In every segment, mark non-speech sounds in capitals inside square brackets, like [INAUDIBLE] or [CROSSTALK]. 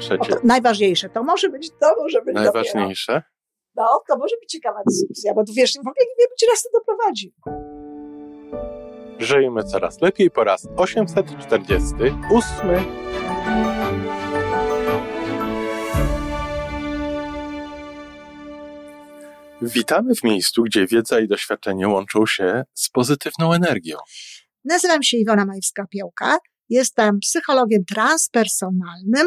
trzecie. to najważniejsze. To może być, to może być dopiero. Najważniejsze. No, to może być ciekawa dyskusja, bo tu wiesz, w ogóle nie wiemy, gdzie nas to doprowadzi. Żyjmy coraz lepiej po raz 848. Witamy w miejscu, gdzie wiedza i doświadczenie łączą się z pozytywną energią. Nazywam się Iwona Majewska-Piołka. Jestem psychologiem transpersonalnym,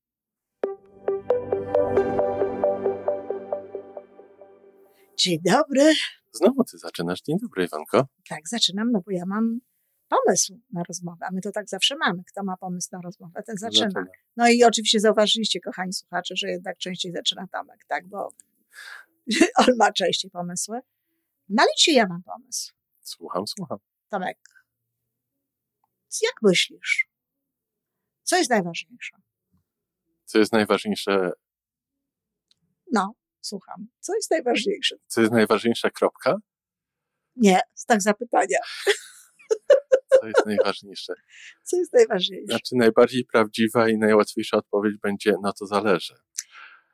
Dzień dobry. Znowu ty zaczynasz. Dzień dobry, Iwanko. Tak, zaczynam, no bo ja mam pomysł na rozmowę. A my to tak zawsze mamy. Kto ma pomysł na rozmowę, ten zaczyna. Zaczyna. No i oczywiście zauważyliście, kochani słuchacze, że jednak częściej zaczyna Tomek, tak, bo [LAUGHS] on ma częściej pomysły. No ale dzisiaj ja mam pomysł. Słucham, słucham. Tomek, jak myślisz? Co jest najważniejsze? Co jest najważniejsze? No, słucham. Co jest najważniejsze? Co jest najważniejsza kropka? Nie, znak zapytania. Co jest najważniejsze? Co jest najważniejsze? Znaczy, najbardziej prawdziwa i najłatwiejsza odpowiedź będzie, no to zależy.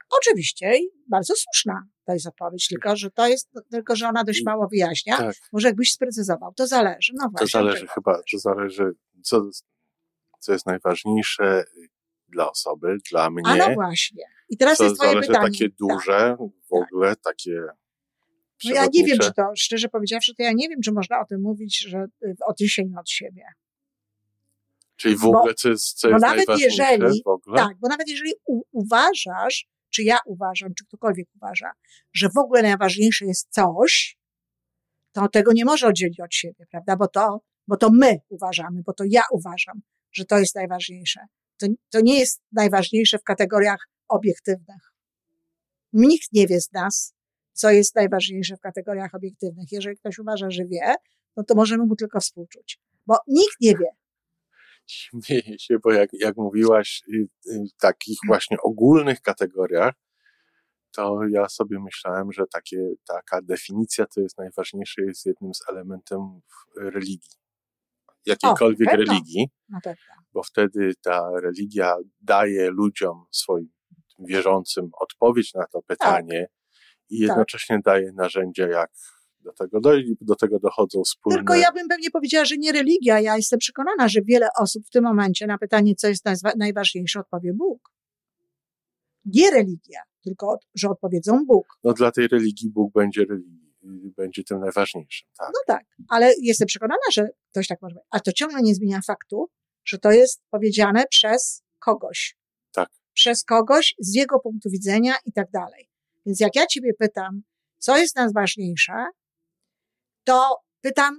Oczywiście i bardzo słuszna to jest odpowiedź, tylko że to jest, tylko że ona dość mało wyjaśnia. Tak, Może jakbyś sprecyzował, to zależy. No to właśnie. zależy czego chyba, zależy? to zależy, co, co jest najważniejsze dla osoby, dla mnie. A no właśnie. I teraz jest twoje pytanie. takie Tak. duże, w ogóle takie No ja nie wiem, czy to, szczerze powiedziawszy, to ja nie wiem, czy można o tym mówić, że y, w odniesieniu od siebie. Czyli w bo- ogóle, co jest, co bo jest nawet jeżeli- w ogóle? Tak, bo nawet jeżeli u, uważasz, czy ja uważam, czy ktokolwiek uważa, że w ogóle najważniejsze jest coś, to tego nie może oddzielić od siebie, prawda? Bo to, bo to my uważamy, bo to ja uważam, że to jest najważniejsze. To, to nie jest najważniejsze w kategoriach obiektywnych. Nikt nie wie z nas, co jest najważniejsze w kategoriach obiektywnych. Jeżeli ktoś uważa, że wie, no to możemy mu tylko współczuć. Bo nikt nie wie. Śmieję się, bo jak, jak mówiłaś y, y, w takich właśnie ogólnych kategoriach, to ja sobie myślałem, że takie, taka definicja, co jest najważniejsze, jest jednym z elementów religii. Jakiejkolwiek pewno. religii, bo wtedy ta religia daje ludziom swoim wierzącym odpowiedź na to pytanie i jednocześnie daje narzędzia, jak do tego dojść, do tego dochodzą wspólne. Tylko ja bym pewnie powiedziała, że nie religia. Ja jestem przekonana, że wiele osób w tym momencie na pytanie, co jest najważniejsze, odpowie Bóg. Nie religia, tylko że odpowiedzą Bóg. No dla tej religii Bóg będzie religii, będzie tym najważniejszym, tak? No tak, ale jestem przekonana, że ktoś tak może powiedzieć. A to ciągle nie zmienia faktu, że to jest powiedziane przez kogoś. Tak. Przez kogoś z jego punktu widzenia i tak dalej. Więc jak ja ciebie pytam, co jest najważniejsze, to pytam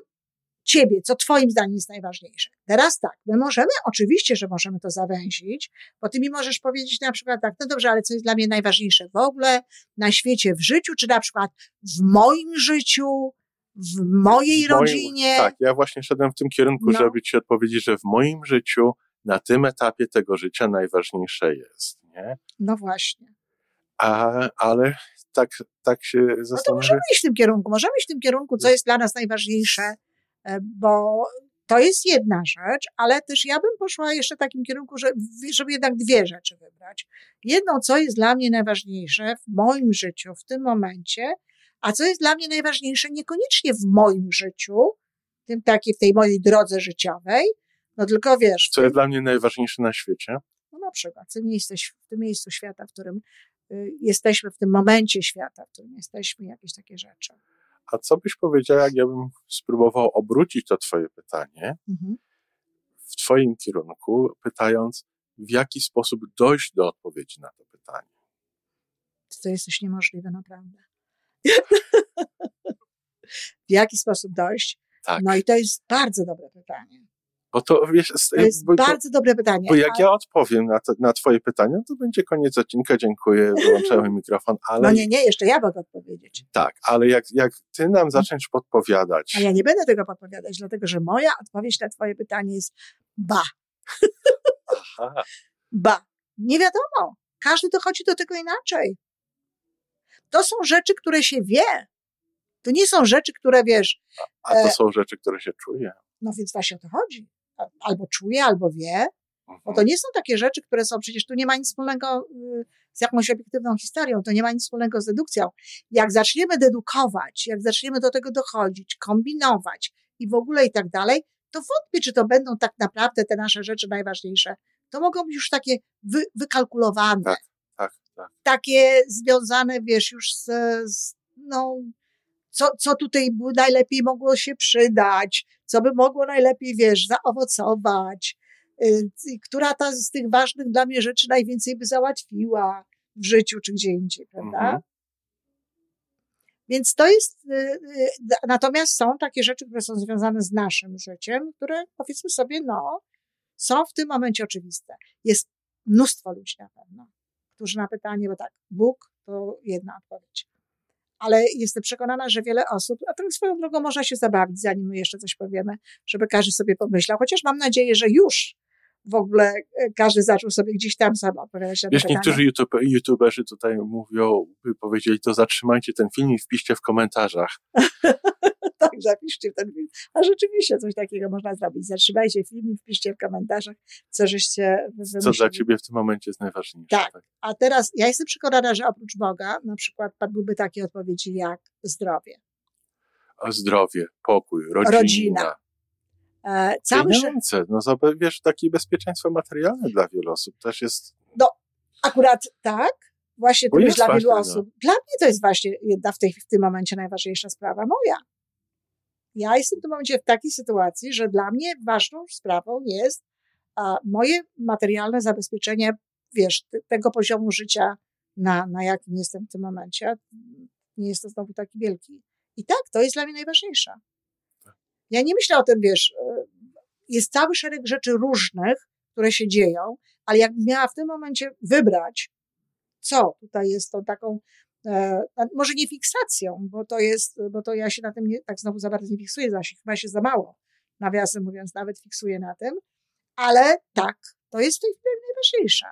ciebie, co twoim zdaniem jest najważniejsze. Teraz tak, my możemy, oczywiście, że możemy to zawęzić, bo ty mi możesz powiedzieć na przykład tak, no dobrze, ale co jest dla mnie najważniejsze w ogóle, na świecie, w życiu, czy na przykład w moim życiu, w mojej W moim- rodzinie. Tak, ja właśnie szedłem w tym kierunku, No. żeby ci odpowiedzieć, że w moim życiu, na tym etapie tego życia najważniejsze jest, nie? No właśnie. A, ale tak, tak się No to zastanawiam. możemy iść w tym kierunku, możemy iść w tym kierunku, co jest dla nas najważniejsze, bo to jest jedna rzecz, ale też ja bym poszła jeszcze w takim kierunku, że- żeby jednak dwie rzeczy wybrać. Jedną, co jest dla mnie najważniejsze w moim życiu w tym momencie, a co jest dla mnie najważniejsze niekoniecznie w moim życiu, tym takiej, w tej mojej drodze życiowej, no tylko wiesz, Co jest dla mnie najważniejsze na świecie? no na przykład w tym, miejscu, w tym miejscu świata, w którym y, jesteśmy, w tym momencie świata, w którym jesteśmy, jakieś takie rzeczy. A co byś powiedziała, jak ja bym spróbował obrócić to twoje pytanie Mhm. w twoim kierunku, pytając, w jaki sposób dojść do odpowiedzi na to pytanie? To jest coś niemożliwe, naprawdę. [LAUGHS] w jaki sposób dojść? Tak. No i to jest bardzo dobre pytanie. Bo to, wiesz, to jest bo, bardzo dobre pytanie. Bo jak a... ja odpowiem na, na twoje pytania, to będzie koniec odcinka, dziękuję, wyłączamy [LAUGHS] mikrofon, ale... No nie, nie, jeszcze ja mogę odpowiedzieć. Tak, ale jak, jak ty nam zaczniesz podpowiadać... A ja nie będę tego podpowiadać, dlatego że moja odpowiedź na twoje pytanie jest ba. Aha. [LAUGHS] Ba. Nie wiadomo. Każdy dochodzi do tego inaczej. To są rzeczy, które się wie. To nie są rzeczy, które wiesz. A, a to e... są rzeczy, które się czuje. No więc właśnie o to chodzi. Albo czuje, albo wie. Bo to mhm. nie są takie rzeczy, które są, przecież tu nie ma nic wspólnego y, z jakąś obiektywną historią, to nie ma nic wspólnego z dedukcją. Jak zaczniemy dedukować, jak zaczniemy do tego dochodzić, kombinować i w ogóle i tak dalej, to wątpię, czy to będą tak naprawdę te nasze rzeczy najważniejsze. To mogą być już takie wy, wykalkulowane. Tak, tak, tak. Takie związane, wiesz, już z, z no, co, co tutaj najlepiej mogło się przydać, co by mogło najlepiej, wiesz, zaowocować, y, która ta z tych ważnych dla mnie rzeczy najwięcej by załatwiła w życiu czy gdzie indziej, prawda? Mhm. Więc to jest, y, y, natomiast są takie rzeczy, które są związane z naszym życiem, które powiedzmy sobie, no, są w tym momencie oczywiste. Jest mnóstwo ludzi na pewno, którzy na pytanie, bo tak, Bóg to jedna odpowiedź. Ale jestem przekonana, że wiele osób, a to swoją drogą można się zabawić, zanim my jeszcze coś powiemy, żeby każdy sobie pomyślał, chociaż mam nadzieję, że już w ogóle e, każdy zaczął sobie gdzieś tam sam odpowiadać na Wiesz, niektórzy YouTube, YouTuberzy tutaj mówią, by powiedzieli, to zatrzymajcie ten film i wpiszcie w komentarzach. [LAUGHS] tak, zapiszcie ten film. A rzeczywiście coś takiego można zrobić. Zatrzymajcie film i wpiszcie w komentarzach, co żeście wymyślili. Co dla ciebie w tym momencie jest najważniejsze. Tak. tak. A teraz ja jestem przekonana, że oprócz Boga na przykład padłyby takie odpowiedzi jak zdrowie. A zdrowie, pokój, rodzina. rodzina cały Pieniądze, no wiesz, takie bezpieczeństwo materialne dla wielu osób też jest. No, akurat tak, właśnie to jest dla wielu no. osób. No. Dla mnie to jest właśnie jedna w, tej, w tym momencie najważniejsza sprawa moja. Ja jestem w tym momencie w takiej sytuacji, że dla mnie ważną sprawą jest a, moje materialne zabezpieczenie, wiesz, tego poziomu życia, na, na jakim jestem w tym momencie. Nie jest to znowu taki wielki. I tak, to jest dla mnie najważniejsze. Ja nie myślę o tym, wiesz, e, jest cały szereg rzeczy różnych, które się dzieją, ale jakbym miała w tym momencie wybrać, co tutaj jest tą taką, e, może nie fiksacją, bo to jest, bo to ja się na tym nie, tak znowu za bardzo nie fiksuję, zaś chyba się za mało, nawiasem mówiąc, nawet fiksuję na tym, ale tak, to jest w tej chwili najważniejsze.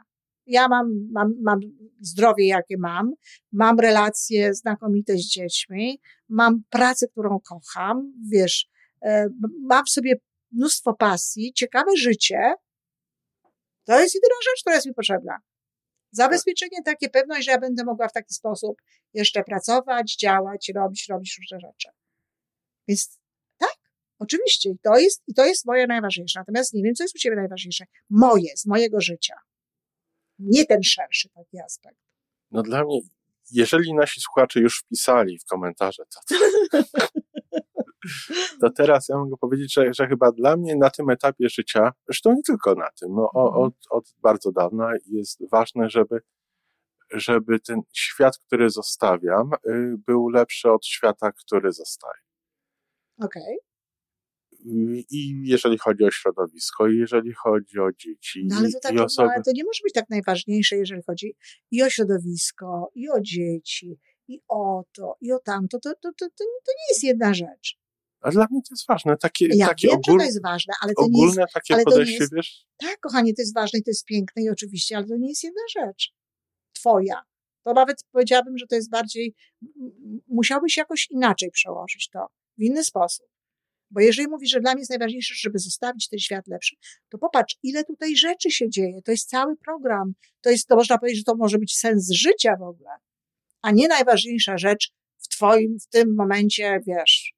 Ja mam, mam, mam zdrowie, jakie mam, mam relacje znakomite z dziećmi, mam pracę, którą kocham, wiesz, E, mam w sobie mnóstwo pasji, ciekawe życie, to jest jedyna rzecz, która jest mi potrzebna. Zabezpieczenie takie, pewność, że ja będę mogła w taki sposób jeszcze pracować, działać, robić, robić różne rzeczy. Więc tak, oczywiście. I to jest, i to jest moje najważniejsze. Natomiast nie wiem, co jest u Ciebie najważniejsze. Moje, z mojego życia. Nie ten szerszy taki aspekt. No dla mnie, jeżeli nasi słuchacze już wpisali w komentarze, to, to [LAUGHS] to teraz ja mogę powiedzieć, że, że chyba dla mnie na tym etapie życia, zresztą nie tylko na tym, no, mhm. od, od bardzo dawna jest ważne, żeby, żeby ten świat, który zostawiam, y, był lepszy od świata, który zostaje. Okej. Okay. I jeżeli chodzi o środowisko, i jeżeli chodzi o dzieci. No ale to, tak, i osoby... ale to nie może być tak najważniejsze, jeżeli chodzi i o środowisko, i o dzieci, i o to, i o tamto. To, to, to, to, to nie jest jedna rzecz. A dla mnie to jest ważne. Takie, ja takie wiem, ogólne, że to jest ważne, ale to ogólne nie jest, takie ale podejście, jest, wiesz? Tak, kochanie, to jest ważne i to jest piękne i oczywiście, ale to nie jest jedna rzecz. Twoja. To nawet powiedziałabym, że to jest bardziej, musiałbyś jakoś inaczej przełożyć to, w inny sposób. Bo jeżeli mówisz, że dla mnie jest najważniejsze, żeby zostawić ten świat lepszy, to popatrz, ile tutaj rzeczy się dzieje. To jest cały program. To jest, to można powiedzieć, że to może być sens życia w ogóle. A nie najważniejsza rzecz w twoim, w tym momencie, wiesz,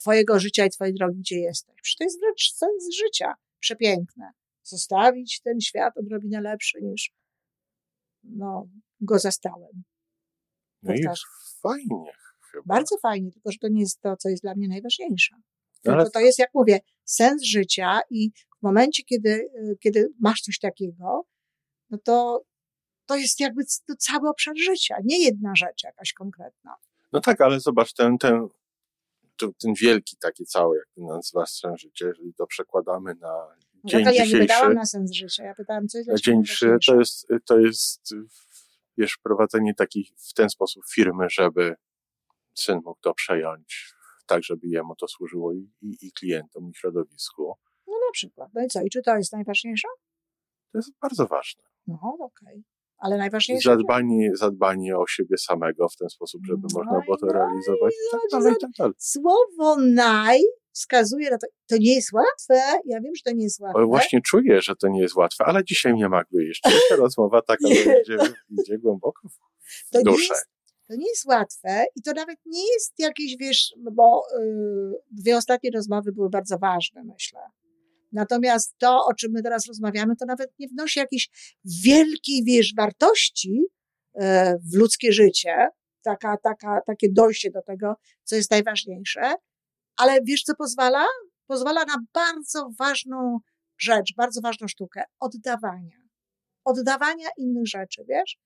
twojego życia i twojej drogi, gdzie jesteś. Przecież to jest wręcz sens życia. Przepiękne. Zostawić ten świat odrobinę lepszy niż no, go zastałem. No i fajnie. Chyba. Bardzo fajnie, tylko że to nie jest to, co jest dla mnie najważniejsze. Tylko Ale... to jest, jak mówię, sens życia i w momencie, kiedy, e, kiedy masz coś takiego, no to to jest jakby to cały obszar życia, nie jedna rzecz jakaś konkretna. No tak, ale zobacz, ten, ten ten wielki taki cały, jak to nazywa sens życia, jeżeli to przekładamy na No dzień tak, ale ja nie dzisiejszy, pytałam na sens życia, ja pytałam, co jest na dzień dzisiejszy najważniejsze. to jest, to jest, wiesz, prowadzenie takiej w ten sposób firmy, żeby syn mógł to przejąć, tak, żeby jemu to służyło i, i, klientom, i środowisku. No na przykład. No i co? I czy to jest najważniejsze? To jest bardzo ważne. No okej. Ale najważniejsze... Zadbanie, zadbanie o siebie samego w ten sposób, żeby No można było to no realizować tak dalej, i tak dalej. Słowo naj wskazuje na to, to nie jest łatwe. Ja wiem, że to nie jest łatwe. O, właśnie czuję, że to nie jest łatwe, ale dzisiaj nie Magdy jeszcze. [LAUGHS] Jeszcze rozmowa taka, idzie, idzie głęboko w to nie duszę. jest, to nie jest łatwe i to nawet nie jest jakieś, wiesz, bo y, dwie ostatnie rozmowy były bardzo ważne, myślę. Natomiast to, o czym my teraz rozmawiamy, to nawet nie wnosi jakiejś wielkiej, wiesz, wartości y, w ludzkie życie, taka, taka, takie dojście do tego, co jest najważniejsze, ale wiesz, co pozwala? Pozwala na bardzo ważną rzecz, bardzo ważną sztukę oddawania. Oddawania innych rzeczy, wiesz?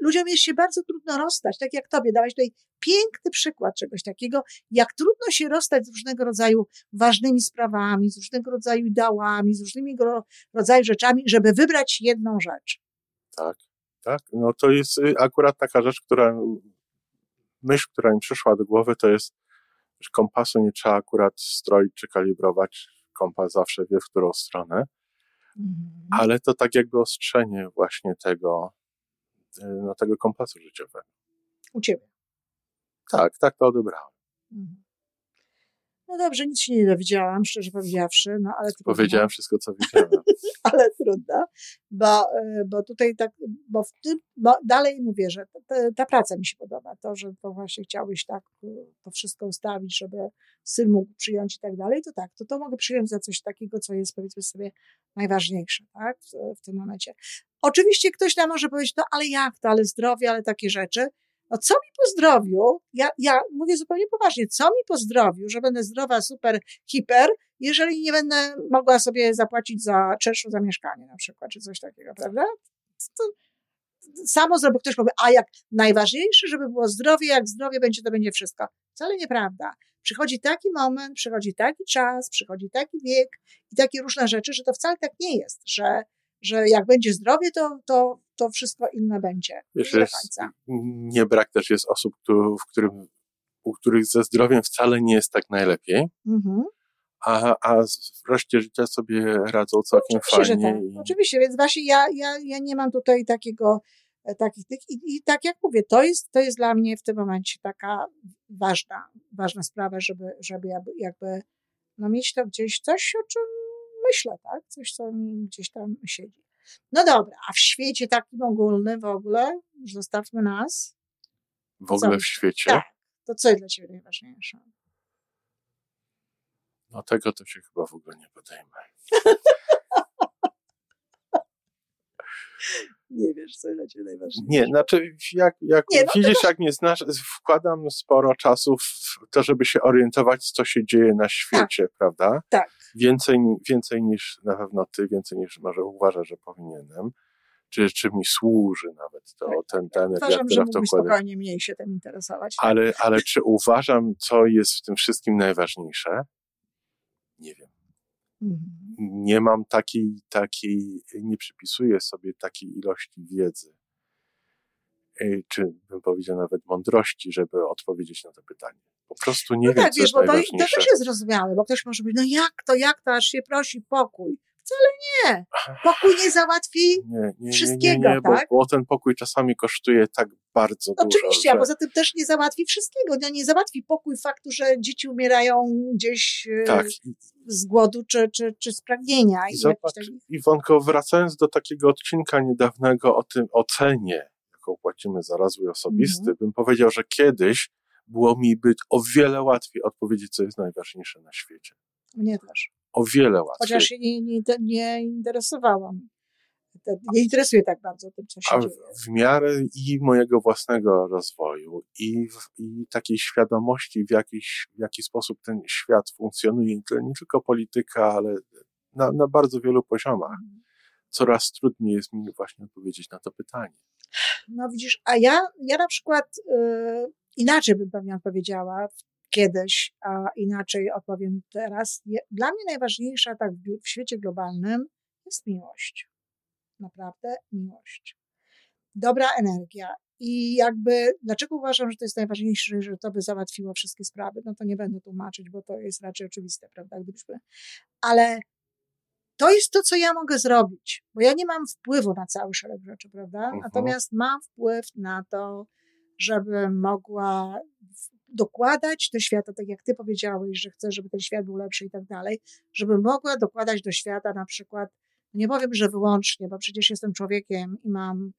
Ludziom jest się bardzo trudno rozstać, tak jak tobie. Dałeś tutaj piękny przykład czegoś takiego, jak trudno się rozstać z różnego rodzaju ważnymi sprawami, z różnego rodzaju ideałami, z różnymi rodzaju rzeczami, żeby wybrać jedną rzecz. Tak, tak. No to jest y, akurat taka rzecz, która, myśl, która mi przyszła do głowy, to jest, że kompasu nie trzeba akurat stroić czy kalibrować. Kompas zawsze wie, w którą stronę, Mhm. ale to tak jakby ostrzenie właśnie tego, no, tego kompasu życiowego. U ciebie. Tak, tak to odebrałem. Mhm. No dobrze, nic się nie dowiedziałam, szczerze powiedziawszy, no ale trudno. Powiedziałem wszystko, co wiedziałem. [LAUGHS] ale trudno, bo, y, bo tutaj tak, bo w tym, bo dalej mówię, że ta, ta praca mi się podoba, to, że to właśnie chciałbyś tak y, to wszystko ustawić, żeby syn mógł przyjąć i tak dalej, to tak, to to mogę przyjąć za coś takiego, co jest powiedzmy sobie najważniejsze, tak, w, w tym momencie. Oczywiście ktoś nam może powiedzieć, no ale jak to, ale zdrowie, ale takie rzeczy. No co mi po zdrowiu, ja, ja mówię zupełnie poważnie, co mi po zdrowiu, że będę zdrowa, super, hiper, jeżeli nie będę mogła sobie zapłacić za czynszu za mieszkanie na przykład, czy coś takiego, prawda? To samo zrobi ktoś powie, a jak najważniejsze, żeby było zdrowie, jak zdrowie będzie, to będzie wszystko. Wcale nieprawda. Przychodzi taki moment, przychodzi taki czas, przychodzi taki wiek i takie różne rzeczy, że to wcale tak nie jest, że, że jak będzie zdrowie, to, to, to wszystko inne będzie. Wiesz, jest, nie brak też jest osób, w którym, u których ze zdrowiem wcale nie jest tak najlepiej, Mhm. a, a z- w reszcie życia sobie radzą całkiem Oczywiście, że fajnie. tak. i- Oczywiście, więc właśnie ja, ja, ja nie mam tutaj takiego, e, takich tych i, i tak jak mówię, to jest, to jest dla mnie w tym momencie taka ważna, ważna sprawa, żeby, żeby jakby, jakby no mieć to gdzieś coś, o czym myślę, tak? Coś, co mi gdzieś tam siedzi. No dobra, a w świecie takim ogólnym w ogóle, już zostawmy nas, w ogóle w świecie. Tak. to co jest dla Ciebie najważniejsze? No tego to się chyba w ogóle nie podejmę. [LAUGHS] Nie wiesz, co jest dla Ciebie najważniejsze. Nie, znaczy jak, jak Nie, no widzisz, jak mnie znasz, wkładam sporo czasu w to, żeby się orientować, co się dzieje na świecie, prawda? Tak. Więcej, więcej niż na pewno ty, więcej niż może uważasz, że powinienem. Czy, czy mi służy nawet to, Tak, ten, ta energia, Uważam, która w to spokojnie mniej się tym interesować. Ale, ale czy uważam, co jest w tym wszystkim najważniejsze? Nie wiem. Mhm. Nie mam takiej, takiej, nie przypisuję sobie takiej ilości wiedzy, y, czy bym powiedział nawet mądrości, żeby odpowiedzieć na to pytanie. Prostu nie no wiem, tak, co wiesz, bo to, to też jest zrozumiałe, bo ktoś może powiedzieć, no jak to, jak to, aż się prosi pokój. Wcale nie. Pokój nie załatwi. Nie, nie, wszystkiego, nie, nie, bo, tak? bo ten pokój czasami kosztuje tak bardzo dużo. Oczywiście, a że- poza tym też nie załatwi wszystkiego. No, nie załatwi pokój faktu, że dzieci umierają gdzieś e, Tak, z głodu czy, czy, czy z pragnienia. i I zobacz, takich- Iwonko, wracając do takiego odcinka niedawnego o tym ocenie, jaką płacimy za rozwój osobisty, Mhm. bym powiedział, że kiedyś było mi być o wiele łatwiej odpowiedzieć, co jest najważniejsze na świecie. Mnie też. O wiele łatwiej. Chociaż nie, nie, nie interesowałam. Te- Nie interesuje tak bardzo tym, co się A w, dzieje. w miarę i mojego własnego rozwoju, i, w, i takiej świadomości, w, jakiś, w jaki sposób ten świat funkcjonuje, nie tylko polityka, ale na, na bardzo wielu poziomach, Mhm. coraz trudniej jest mi właśnie odpowiedzieć na to pytanie. No widzisz, a ja, ja na przykład y, inaczej bym pewnie odpowiedziała. kiedyś, a inaczej odpowiem teraz. Dla mnie najważniejsza tak w świecie globalnym jest miłość. Naprawdę miłość. Dobra energia. I jakby, dlaczego uważam, że to jest najważniejsze, że to by załatwiło wszystkie sprawy? No to nie będę tłumaczyć, bo to jest raczej oczywiste, prawda? Gdybyśmy, ale to jest to, co ja mogę zrobić, bo ja nie mam wpływu na cały szereg rzeczy, prawda? Uh-huh. Natomiast mam wpływ na to, żebym mogła dokładać do świata, tak jak ty powiedziałeś, że chcesz, żeby ten świat był lepszy i tak dalej, żeby mogła dokładać do świata na przykład, nie powiem, że wyłącznie, bo przecież jestem człowiekiem i mam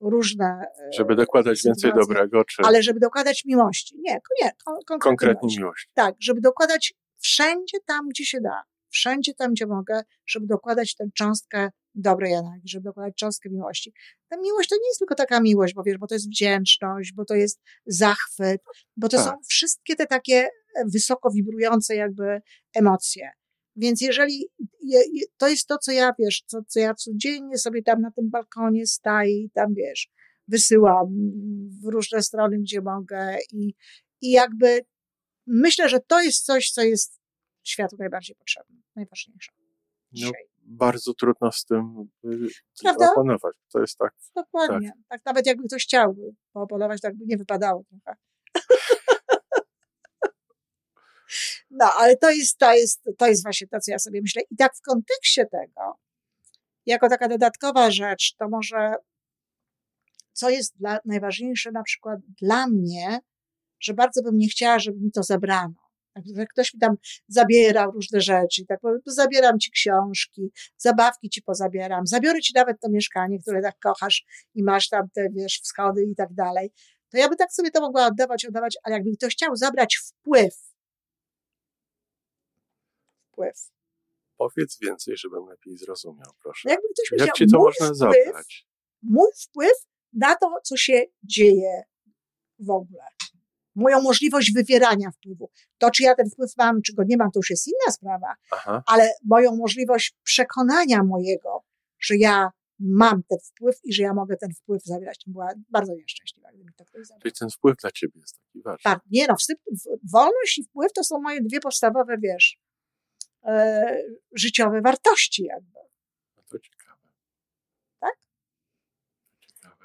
różne. E, żeby dokładać sytuacje, więcej dobrego, czy. Ale żeby dokładać miłości. Nie, nie, kon, konkretnie, miłości. Tak, żeby dokładać wszędzie tam, gdzie się da. Wszędzie tam, gdzie mogę, żeby dokładać tę cząstkę dobrej energii, żeby dokładać cząstkę miłości. Ta miłość to nie jest tylko taka miłość, bo wiesz, bo to jest wdzięczność, bo to jest zachwyt, bo to tak. są wszystkie te takie e, wysoko wibrujące jakby emocje. Więc jeżeli to jest to, co ja wiesz, co, co ja codziennie sobie tam na tym balkonie staję i tam wiesz, wysyłam w różne strony, gdzie mogę i, i jakby myślę, że to jest coś, co jest światu najbardziej potrzebne, najważniejsze. No, bardzo trudno z tym y, Prawda? opanować. To jest tak. Dokładnie. Tak. tak nawet jakby ktoś chciałby opanować, tak by nie wypadało trochę. [LAUGHS] No, ale to jest, to, jest, to jest właśnie to, co ja sobie myślę. I tak w kontekście tego, jako taka dodatkowa rzecz, to może co jest dla, najważniejsze na przykład dla mnie, że bardzo bym nie chciała, żeby mi to zabrano. Jak ktoś mi tam zabierał różne rzeczy, tak powiem, to zabieram ci książki, zabawki ci pozabieram, zabiorę ci nawet to mieszkanie, które tak kochasz i masz tam te, wiesz, wschody i tak dalej. To ja by tak sobie to mogła oddawać, oddawać, ale jakby ktoś chciał zabrać wpływ wpływ. Powiedz więcej, żebym lepiej zrozumiał, proszę. Jakby ktoś Jak ci to można wpływ, zabrać? Mój wpływ na to, co się dzieje w ogóle. Moją możliwość wywierania wpływu. To, czy ja ten wpływ mam, czy go nie mam, to już jest inna sprawa, Aha. ale moją możliwość przekonania mojego, że ja mam ten wpływ i że ja mogę ten wpływ zawierać, to była bardzo nieszczęśliwa, gdyby to ktoś zabrał. Czyli ten wpływ dla ciebie jest taki ważny. Tak, nie no, wolność i wpływ to są moje dwie podstawowe, wiesz, e, życiowe wartości jakby. No to ciekawe. Tak?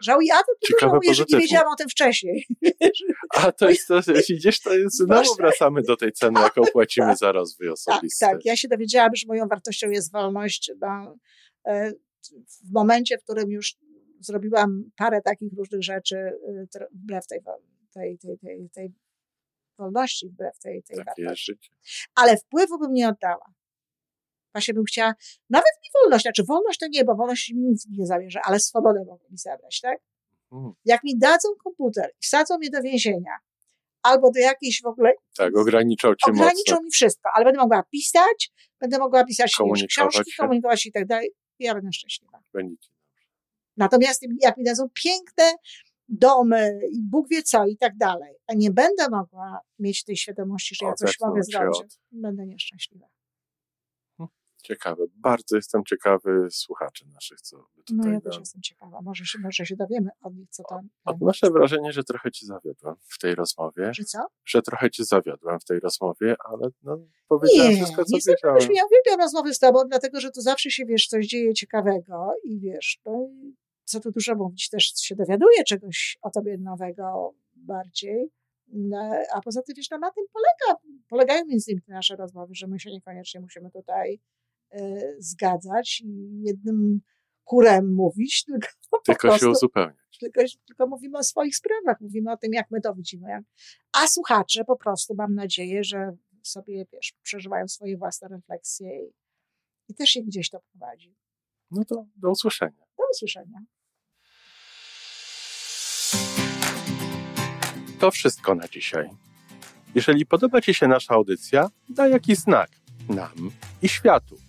Ciekawe. Żałuję, a to tylko żałuję, że nie wiedziałam o tym wcześniej. [LAUGHS] A to jest, to, widzisz, to jest, znowu wracamy do tej ceny, jaką płacimy za rozwój [LAUGHS] tak, osobisty. Tak, tak. Ja się dowiedziałam, że moją wartością jest wolność. No, w momencie, w którym już zrobiłam parę takich różnych rzeczy e, wbrew tej, tej, tej, tej, tej wolności wbrew tej, tej wartości. Ale wpływu bym nie oddała. Właśnie bym chciała, nawet mi wolność, znaczy wolność to nie, bo wolność mi nic nie zabierze, ale swobodę mogą mi zabrać, tak? Hmm. Jak mi dadzą komputer i wsadzą mnie do więzienia, albo do jakiejś w ogóle. Tak, ograniczą cię Ograniczą mocno. mi wszystko, ale będę mogła pisać, będę mogła pisać książki, się. komunikować i tak dalej. I ja będę szczęśliwa. Będzie Natomiast jak mi dadzą piękne domy i Bóg wie co i tak dalej, a nie będę mogła mieć tej świadomości, że ja coś mogę zrobić, od... będę nieszczęśliwa. Ciekawe. Bardzo jestem ciekawy słuchaczy naszych, co by tutaj... No ja też jestem ciekawa. Może się, może się dowiemy od nich, co to... Odnoszę wrażenie, że trochę ci zawiodłem w tej rozmowie. Że co? Że trochę ci zawiodłem w tej rozmowie, ale no, powiedziałem nie, wszystko, co nie wiedziałem. Nie, ja uwielbiam rozmowy z tobą, dlatego, że to zawsze się, wiesz, coś dzieje ciekawego i wiesz, no, co tu dużo mówić, też się dowiaduje czegoś o tobie nowego bardziej. No, a poza tym, wiesz, no, na tym polega, polegają między innymi nasze rozmowy, że my się niekoniecznie musimy tutaj zgadzać i jednym kurem mówić, [LAUGHS] tylko, tylko prostu, się uzupełniać. Tylko, tylko mówimy o swoich sprawach, mówimy o tym, jak my to widzimy. Jak, a słuchacze po prostu, mam nadzieję, że sobie, wiesz, przeżywają swoje własne refleksje i, i też je gdzieś to prowadzi. No to do usłyszenia. Do usłyszenia. To wszystko na dzisiaj. Jeżeli podoba Ci się nasza audycja, daj jakiś znak nam i światu.